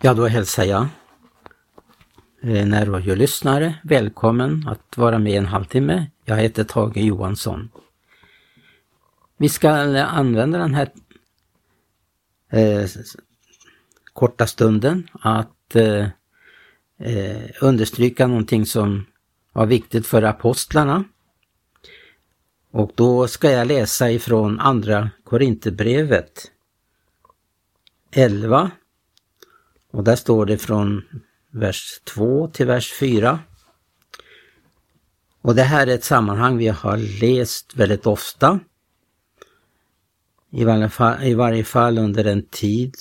Ja, då hälsar jag eh, närradiolyssnare välkommen att vara med en halvtimme. Jag heter Tage Johansson. Vi ska eh, använda den här eh, korta stunden att eh, eh, understryka någonting som var viktigt för apostlarna. Och då ska jag läsa ifrån andra Korinthierbrevet 11 och där står det från vers 2 till vers 4. Och det här är ett sammanhang vi har läst väldigt ofta. I varje fall, i varje fall under en tid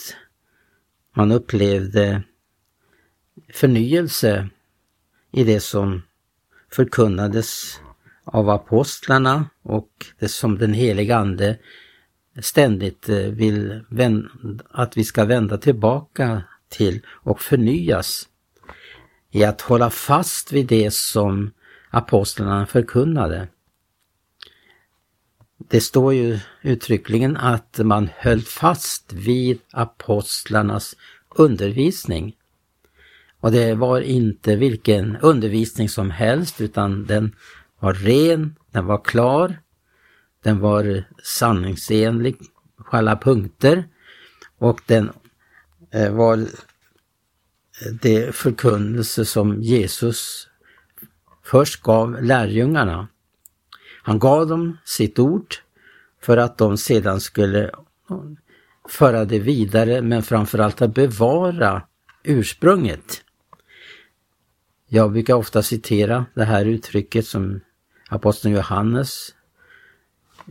man upplevde förnyelse i det som förkunnades av apostlarna och det som den heliga Ande ständigt eh, vill att vi ska vända tillbaka till och förnyas i att hålla fast vid det som apostlarna förkunnade. Det står ju uttryckligen att man höll fast vid apostlarnas undervisning. Och det var inte vilken undervisning som helst utan den var ren, den var klar, den var sanningsenlig på alla punkter och den Eh, var eh, det förkunnelse som Jesus först gav lärjungarna. Han gav dem sitt ord för att de sedan skulle föra det vidare men framförallt att bevara ursprunget. Jag brukar ofta citera det här uttrycket som aposteln Johannes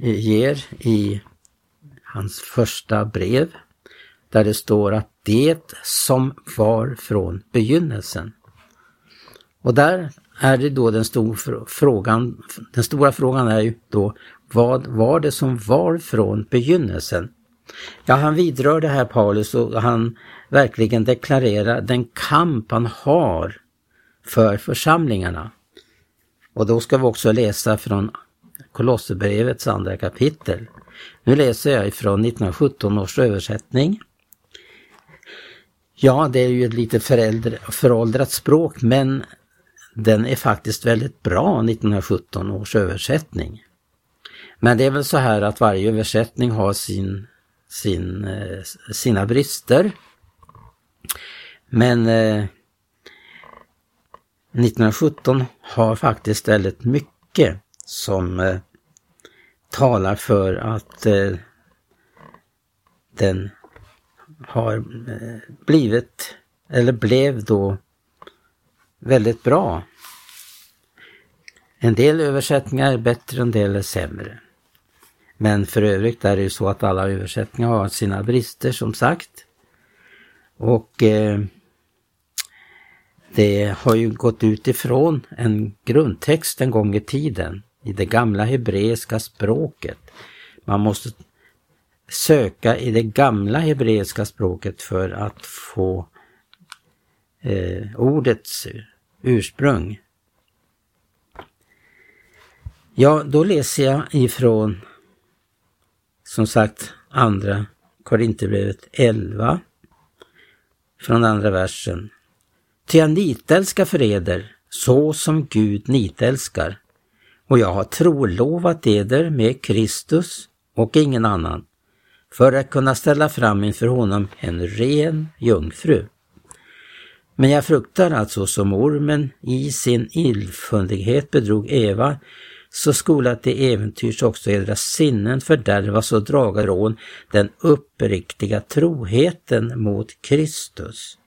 eh, ger i hans första brev där det står att det som var från begynnelsen. Och där är det då den stora frågan, den stora frågan är ju då vad var det som var från begynnelsen? Ja, han vidrör det här Paulus och han verkligen deklarerar den kamp han har för församlingarna. Och då ska vi också läsa från Kolosserbrevets andra kapitel. Nu läser jag ifrån 1917 års översättning. Ja, det är ju ett lite föråldrat språk men den är faktiskt väldigt bra, 1917 års översättning. Men det är väl så här att varje översättning har sin, sin, eh, sina brister. Men eh, 1917 har faktiskt väldigt mycket som eh, talar för att eh, den har eh, blivit, eller blev då, väldigt bra. En del översättningar är bättre, en del är sämre. Men för övrigt är det ju så att alla översättningar har sina brister som sagt. Och eh, det har ju gått utifrån en grundtext en gång i tiden i det gamla hebreiska språket. Man måste söka i det gamla hebreiska språket för att få eh, ordets ursprung. Ja, då läser jag ifrån som sagt andra Korinthierbrevet 11 från andra versen. Ty jag nitälskar för eder så som Gud nitälskar och jag har trolovat eder med Kristus och ingen annan för att kunna ställa fram inför honom en ren jungfru. Men jag fruktar att som ormen i sin illfundighet bedrog Eva, så skola till äventyrs också edra sinnen fördärvas och draga rån den uppriktiga troheten mot Kristus.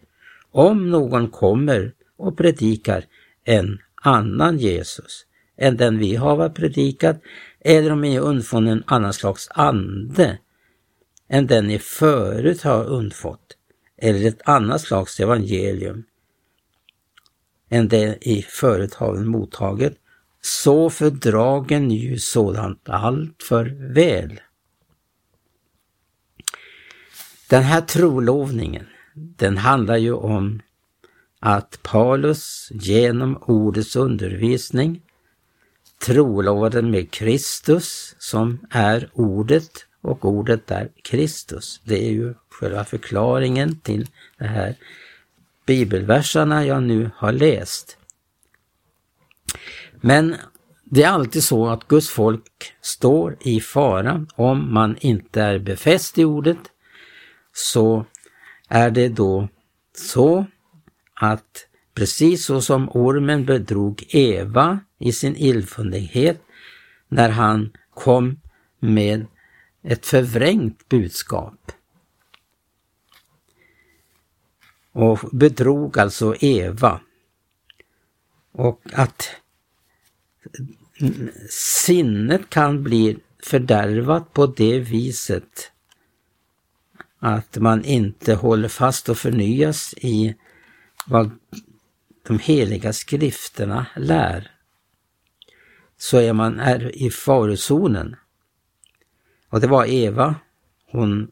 Om någon kommer och predikar en annan Jesus än den vi har predikat, eller om ni undfunnit en annan slags ande än den ni förut har undfått, eller ett annat slags evangelium än det i förut har mottaget, så fördragen ju sådant allt för väl. Den här trolovningen, den handlar ju om att Paulus genom ordets undervisning trolovade med Kristus som är ordet och ordet är Kristus. Det är ju själva förklaringen till de här bibelverserna jag nu har läst. Men det är alltid så att Guds folk står i fara om man inte är befäst i ordet. Så är det då så att precis så som ormen bedrog Eva i sin illfundighet när han kom med ett förvrängt budskap. Och bedrog alltså Eva. Och att sinnet kan bli fördärvat på det viset att man inte håller fast och förnyas i vad de heliga skrifterna lär. Så är man är i farozonen. Och det var Eva. Hon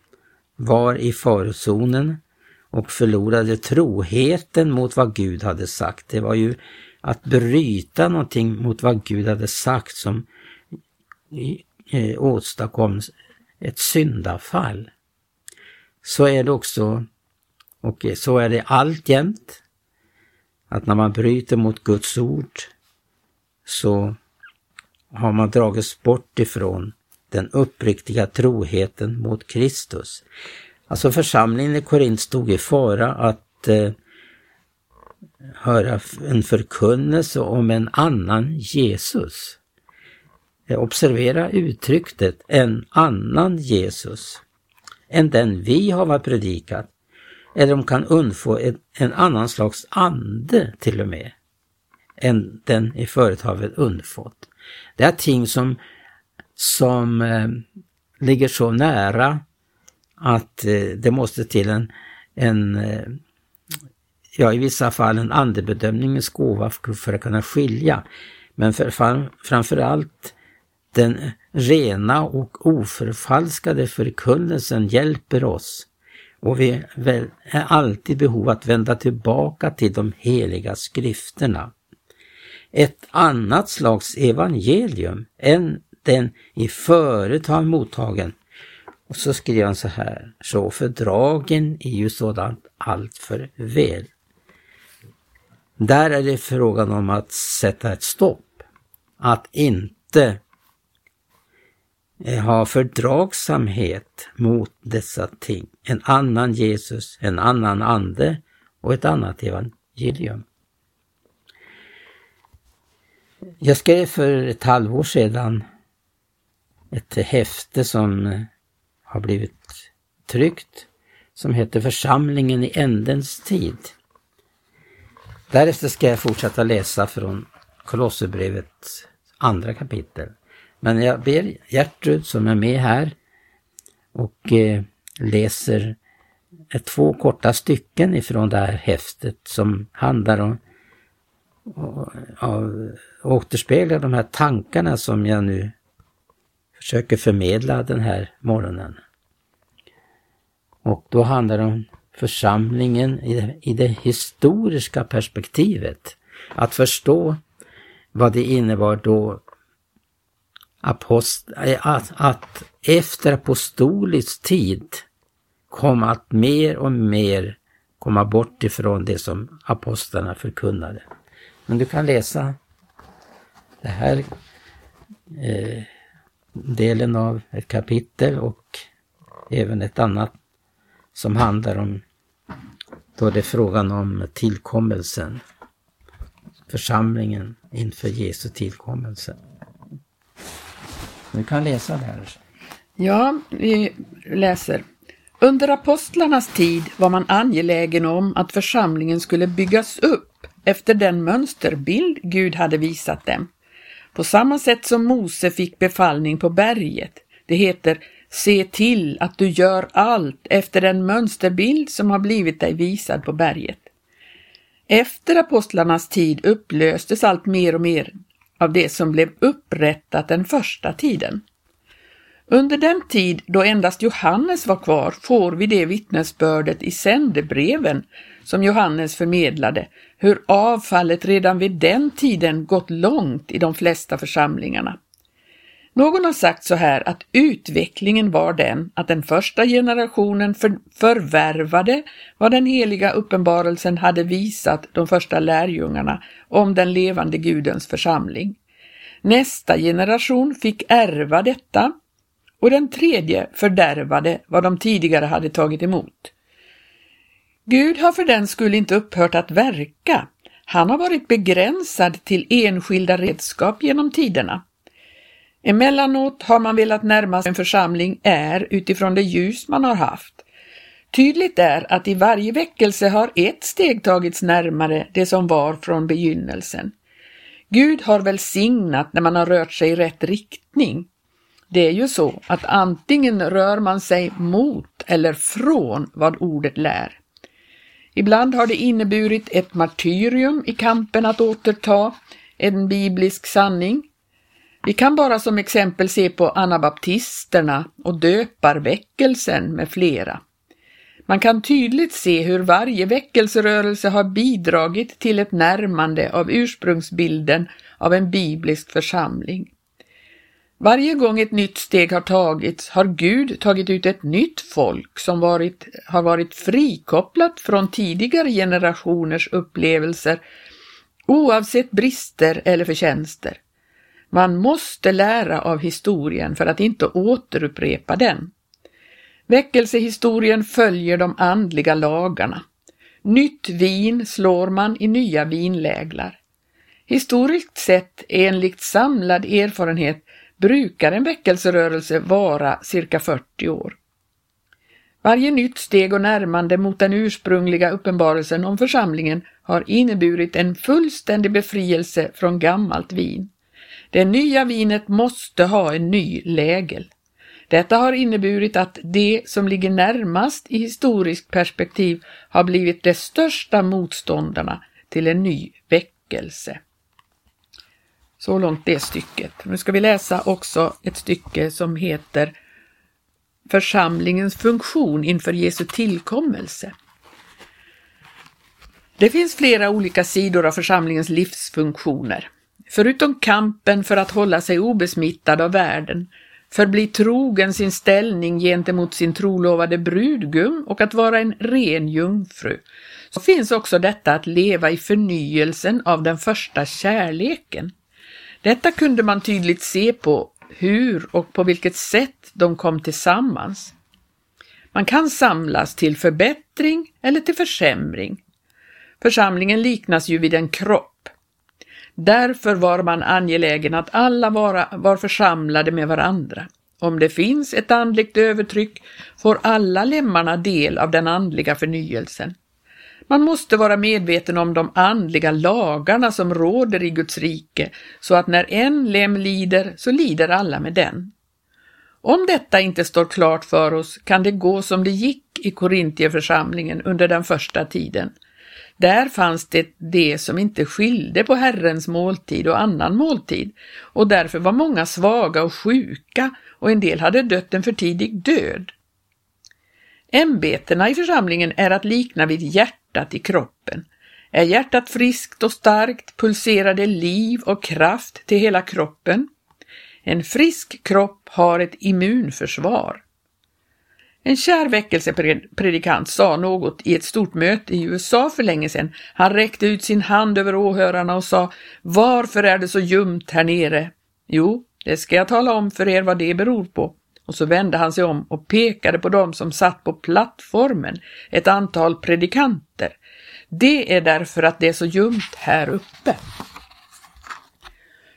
var i farozonen och förlorade troheten mot vad Gud hade sagt. Det var ju att bryta någonting mot vad Gud hade sagt som eh, åstadkom ett syndafall. Så är det också, och så är det alltjämt, att när man bryter mot Guds ord så har man dragits bort ifrån den uppriktiga troheten mot Kristus. Alltså församlingen i Korint stod i fara att eh, höra en förkunnelse om en annan Jesus. Eh, observera uttrycket en annan Jesus än den vi har predikat. Eller de kan undfå en, en annan slags ande till och med än den i företaget undfått. Det är ting som, som eh, ligger så nära att eh, det måste till en, en eh, ja i vissa fall en andebedömningens gåva för att kunna skilja. Men för, framförallt den rena och oförfalskade förkunnelsen hjälper oss och vi är alltid i behov att vända tillbaka till de heliga skrifterna. Ett annat slags evangelium än den i förut har mottagen. Och så skriver han så här, så fördragen är ju sådant allt för väl. Där är det frågan om att sätta ett stopp. Att inte eh, ha fördragsamhet mot dessa ting. En annan Jesus, en annan ande och ett annat evangelium. Jag skrev för ett halvår sedan ett häfte som eh, har blivit tryckt som heter Församlingen i ändens tid. Därefter ska jag fortsätta läsa från Kolosserbrevets andra kapitel. Men jag ber Gertrud som är med här och eh, läser två korta stycken ifrån det här häftet som handlar om och, och, återspeglar de här tankarna som jag nu försöker förmedla den här morgonen. Och då handlar det om församlingen i det, i det historiska perspektivet. Att förstå vad det innebar då apost eh, att, att efter apostolisk tid kom att mer och mer komma bort ifrån det som apostlarna förkunnade. Men du kan läsa det här eh, delen av ett kapitel och även ett annat som handlar om då det är frågan om tillkommelsen. Församlingen inför Jesu tillkommelse. Du kan läsa det här. Ja, vi läser. Under apostlarnas tid var man angelägen om att församlingen skulle byggas upp efter den mönsterbild Gud hade visat dem. På samma sätt som Mose fick befallning på berget. Det heter Se till att du gör allt efter den mönsterbild som har blivit dig visad på berget. Efter apostlarnas tid upplöstes allt mer och mer av det som blev upprättat den första tiden. Under den tid då endast Johannes var kvar får vi det vittnesbördet i sändebreven som Johannes förmedlade, hur avfallet redan vid den tiden gått långt i de flesta församlingarna. Någon har sagt så här att utvecklingen var den att den första generationen för, förvärvade vad den heliga uppenbarelsen hade visat de första lärjungarna om den levande Gudens församling. Nästa generation fick ärva detta och den tredje fördärvade vad de tidigare hade tagit emot. Gud har för den skull inte upphört att verka. Han har varit begränsad till enskilda redskap genom tiderna. Emellanåt har man velat närma sig en församling är utifrån det ljus man har haft. Tydligt är att i varje väckelse har ett steg tagits närmare det som var från begynnelsen. Gud har välsignat när man har rört sig i rätt riktning. Det är ju så att antingen rör man sig mot eller från vad ordet lär. Ibland har det inneburit ett martyrium i kampen att återta en biblisk sanning. Vi kan bara som exempel se på anabaptisterna och döparväckelsen med flera. Man kan tydligt se hur varje väckelserörelse har bidragit till ett närmande av ursprungsbilden av en biblisk församling. Varje gång ett nytt steg har tagits har Gud tagit ut ett nytt folk som varit, har varit frikopplat från tidigare generationers upplevelser oavsett brister eller förtjänster. Man måste lära av historien för att inte återupprepa den. Väckelsehistorien följer de andliga lagarna. Nytt vin slår man i nya vinläglar. Historiskt sett, enligt samlad erfarenhet, brukar en väckelserörelse vara cirka 40 år. Varje nytt steg och närmande mot den ursprungliga uppenbarelsen om församlingen har inneburit en fullständig befrielse från gammalt vin. Det nya vinet måste ha en ny lägel. Detta har inneburit att de som ligger närmast i historiskt perspektiv har blivit de största motståndarna till en ny väckelse. Så långt det stycket. Nu ska vi läsa också ett stycke som heter Församlingens funktion inför Jesu tillkommelse. Det finns flera olika sidor av församlingens livsfunktioner. Förutom kampen för att hålla sig obesmittad av världen, förbli trogen sin ställning gentemot sin trolovade brudgum och att vara en ren jungfru, så finns också detta att leva i förnyelsen av den första kärleken. Detta kunde man tydligt se på hur och på vilket sätt de kom tillsammans. Man kan samlas till förbättring eller till försämring. Församlingen liknas ju vid en kropp. Därför var man angelägen att alla var, var församlade med varandra. Om det finns ett andligt övertryck får alla lemmarna del av den andliga förnyelsen. Man måste vara medveten om de andliga lagarna som råder i Guds rike, så att när en lem lider så lider alla med den. Om detta inte står klart för oss kan det gå som det gick i Korintierförsamlingen under den första tiden. Där fanns det det som inte skilde på Herrens måltid och annan måltid och därför var många svaga och sjuka och en del hade dött en för tidig död. Ämbetena i församlingen är att likna vid hjärtat i kroppen. Är hjärtat friskt och starkt pulserar det liv och kraft till hela kroppen. En frisk kropp har ett immunförsvar. En kär väckelsepredikant sa något i ett stort möte i USA för länge sedan. Han räckte ut sin hand över åhörarna och sa Varför är det så ljumt här nere? Jo, det ska jag tala om för er vad det beror på. Och så vände han sig om och pekade på dem som satt på plattformen, ett antal predikanter. Det är därför att det är så ljumt här uppe.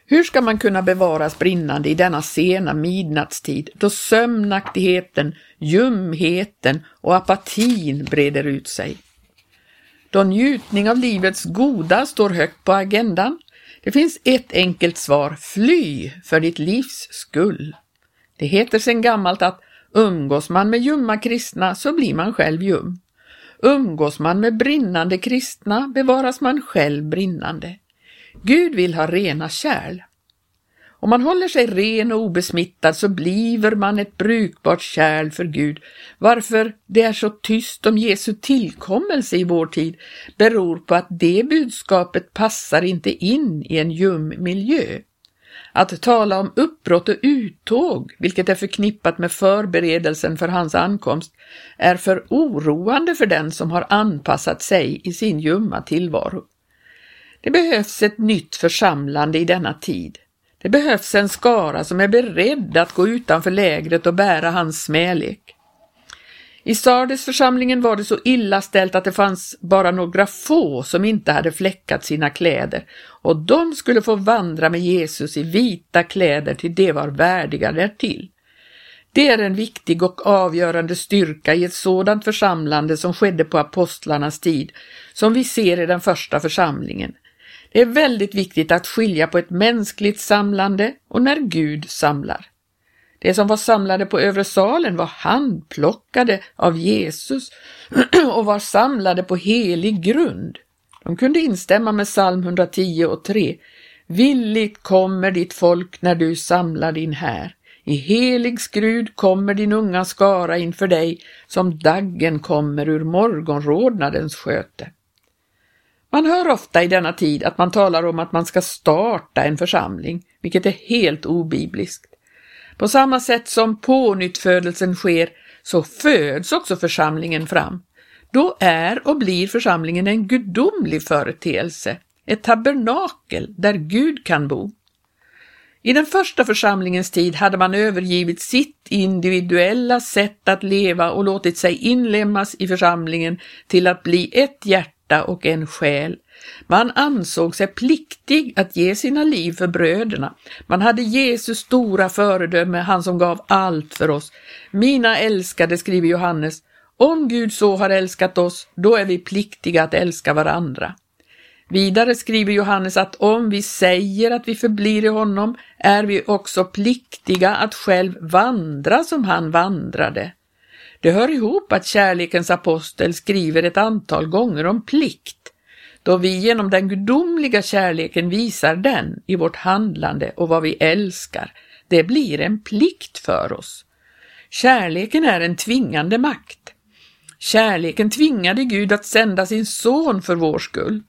Hur ska man kunna bevaras brinnande i denna sena midnattstid då sömnaktigheten, ljumheten och apatin breder ut sig? Då njutning av livets goda står högt på agendan? Det finns ett enkelt svar, fly för ditt livs skull. Det heter sedan gammalt att umgås man med ljumma kristna så blir man själv ljum. Umgås man med brinnande kristna bevaras man själv brinnande. Gud vill ha rena kärl. Om man håller sig ren och obesmittad så bliver man ett brukbart kärl för Gud. Varför det är så tyst om Jesu tillkommelse i vår tid beror på att det budskapet passar inte in i en ljum miljö. Att tala om uppbrott och uttåg, vilket är förknippat med förberedelsen för hans ankomst, är för oroande för den som har anpassat sig i sin ljumma tillvaro. Det behövs ett nytt församlande i denna tid. Det behövs en skara som är beredd att gå utanför lägret och bära hans smälek. I Sardesförsamlingen var det så illa ställt att det fanns bara några få som inte hade fläckat sina kläder och de skulle få vandra med Jesus i vita kläder till de var värdiga därtill. Det är en viktig och avgörande styrka i ett sådant församlande som skedde på apostlarnas tid, som vi ser i den första församlingen. Det är väldigt viktigt att skilja på ett mänskligt samlande och när Gud samlar. Det som var samlade på övre salen var handplockade av Jesus och var samlade på helig grund. De kunde instämma med psalm 110 och 3. Villigt kommer ditt folk när du samlar din här. I helig skrud kommer din unga skara inför dig som daggen kommer ur morgonrodnadens sköte. Man hör ofta i denna tid att man talar om att man ska starta en församling, vilket är helt obibliskt. På samma sätt som pånyttfödelsen sker så föds också församlingen fram. Då är och blir församlingen en gudomlig företeelse, ett tabernakel där Gud kan bo. I den första församlingens tid hade man övergivit sitt individuella sätt att leva och låtit sig inlemmas i församlingen till att bli ett hjärta och en själ, man ansåg sig pliktig att ge sina liv för bröderna. Man hade Jesus stora föredöme, han som gav allt för oss. Mina älskade, skriver Johannes, om Gud så har älskat oss, då är vi pliktiga att älska varandra. Vidare skriver Johannes att om vi säger att vi förblir i honom är vi också pliktiga att själv vandra som han vandrade. Det hör ihop att kärlekens apostel skriver ett antal gånger om plikt då vi genom den gudomliga kärleken visar den i vårt handlande och vad vi älskar. Det blir en plikt för oss. Kärleken är en tvingande makt. Kärleken tvingade Gud att sända sin son för vår skull.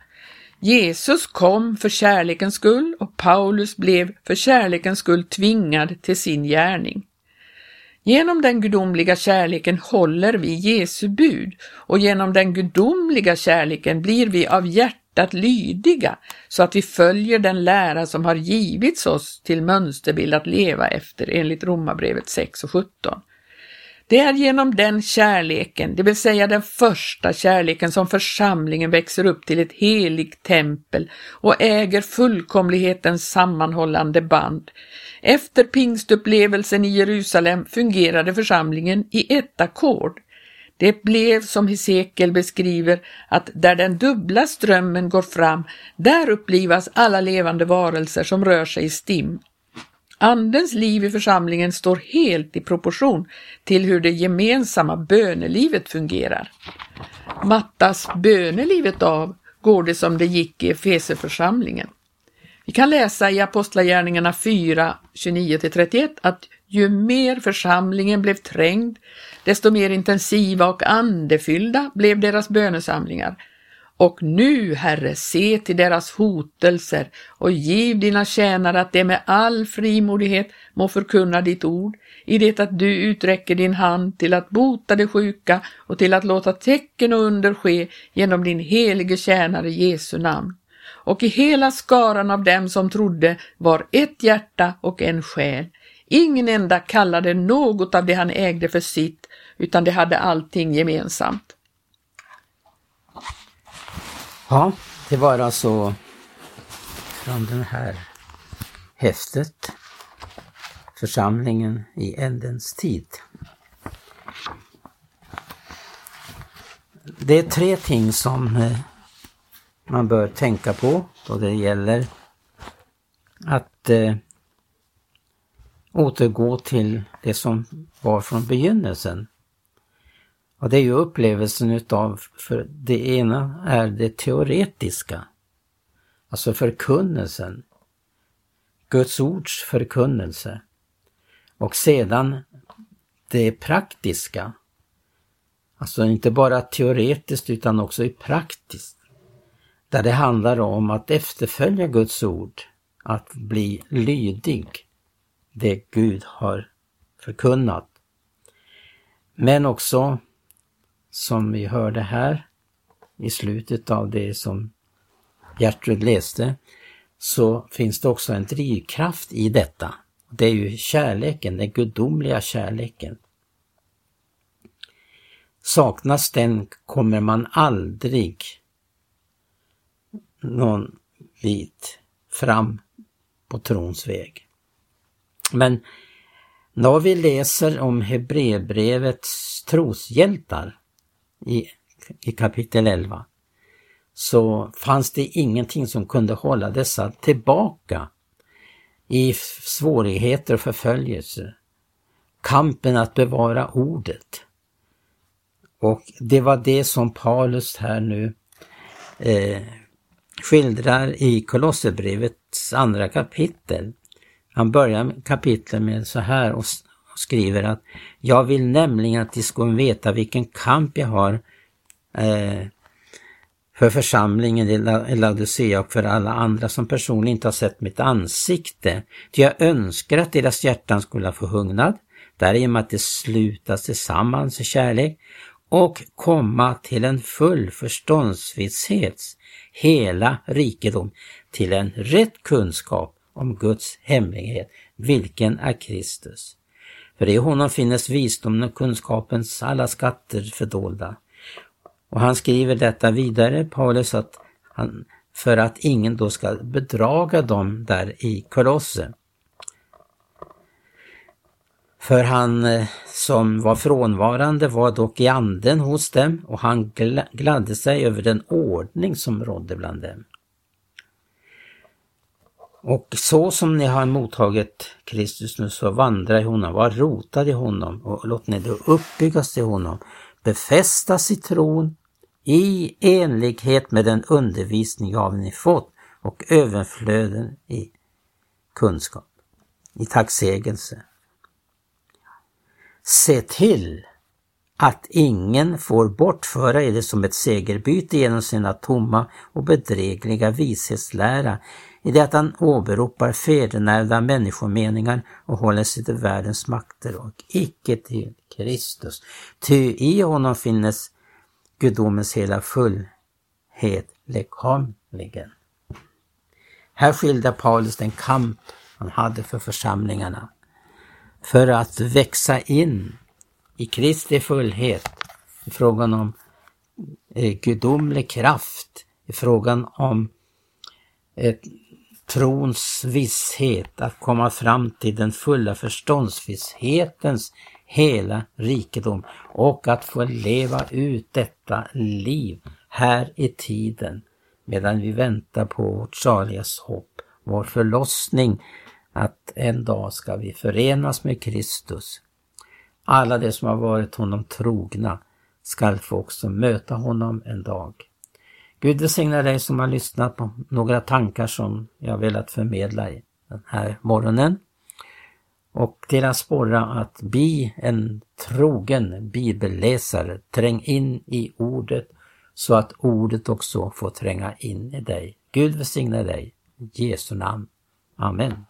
Jesus kom för kärlekens skull och Paulus blev för kärlekens skull tvingad till sin gärning. Genom den gudomliga kärleken håller vi Jesu bud och genom den gudomliga kärleken blir vi av hjärtat lydiga så att vi följer den lära som har givits oss till mönsterbild att leva efter enligt Romarbrevet 6 och 17. Det är genom den kärleken, det vill säga den första kärleken, som församlingen växer upp till ett heligt tempel och äger fullkomlighetens sammanhållande band. Efter pingstupplevelsen i Jerusalem fungerade församlingen i ett ackord. Det blev som Hesekiel beskriver att där den dubbla strömmen går fram, där upplivas alla levande varelser som rör sig i stim. Andens liv i församlingen står helt i proportion till hur det gemensamma bönelivet fungerar. Mattas bönelivet av går det som det gick i Efeserförsamlingen. Vi kan läsa i Apostlagärningarna 4, 29-31 att ju mer församlingen blev trängd, desto mer intensiva och andefyllda blev deras bönesamlingar. Och nu, Herre, se till deras hotelser och giv dina tjänare att de med all frimodighet må förkunna ditt ord, i det att du uträcker din hand till att bota de sjuka och till att låta tecken och under ske genom din helige tjänare Jesu namn och i hela skaran av dem som trodde var ett hjärta och en själ. Ingen enda kallade något av det han ägde för sitt, utan de hade allting gemensamt. Ja, det var alltså från den här häftet Församlingen i ändens tid. Det är tre ting som eh, man bör tänka på då det gäller att eh, återgå till det som var från begynnelsen. Och det är ju upplevelsen utav, för det ena är det teoretiska, alltså förkunnelsen, Guds ords förkunnelse. Och sedan det praktiska, alltså inte bara teoretiskt utan också i praktiskt. Där det handlar om att efterfölja Guds ord. Att bli lydig. Det Gud har förkunnat. Men också, som vi hörde här i slutet av det som Gertrud läste, så finns det också en drivkraft i detta. Det är ju kärleken, den gudomliga kärleken. Saknas den kommer man aldrig någon bit fram på trons väg. Men när vi läser om Hebreerbrevets troshjältar i, i kapitel 11 så fanns det ingenting som kunde hålla dessa tillbaka i svårigheter och förföljelse. Kampen att bevara ordet. Och det var det som Paulus här nu eh, skildrar i Kolosserbrevets andra kapitel. Han börjar kapitlet med så här och skriver att jag vill nämligen att de ska veta vilken kamp jag har eh, för församlingen i Laodicea och för alla andra som personligen inte har sett mitt ansikte. Ty jag önskar att deras hjärtan skulle ha hugnad, därigenom att de slutas tillsammans i kärlek och komma till en full förståndsvishets hela rikedom, till en rätt kunskap om Guds hemlighet, vilken är Kristus. För i honom finnes visdomen och kunskapens alla skatter fördolda. Och han skriver detta vidare, Paulus, att han, för att ingen då ska bedraga dem där i Kolosse. För han eh, som var frånvarande var dock i anden hos dem och han gladde sig över den ordning som rådde bland dem. Och så som ni har mottagit Kristus nu så vandra i honom, var rotad i honom och låt ni då uppbyggas i honom, befästas i tron i enlighet med den undervisning av ni fått och överflöden i kunskap, i tacksägelse. Se till att ingen får bortföra er som ett segerbyte genom sina tomma och bedrägliga vishetslära i det att han åberopar fädernärvda människomeningar och håller sig till världens makter och icke till Kristus. Ty i honom finnes gudomens hela fullhet lekamligen. Här skildrar Paulus den kamp han hade för församlingarna för att växa in i Kristi fullhet i frågan om eh, gudomlig kraft, i frågan om ett trons visshet, att komma fram till den fulla förståndsvisshetens hela rikedom och att få leva ut detta liv här i tiden medan vi väntar på vårt saligas hopp, vår förlossning, att en dag ska vi förenas med Kristus. Alla de som har varit honom trogna skall få också möta honom en dag. Gud välsigne dig som har lyssnat på några tankar som jag velat förmedla i den här morgonen och till att sporra att bli en trogen bibelläsare. Träng in i ordet så att ordet också får tränga in i dig. Gud välsigne dig. I Jesu namn. Amen.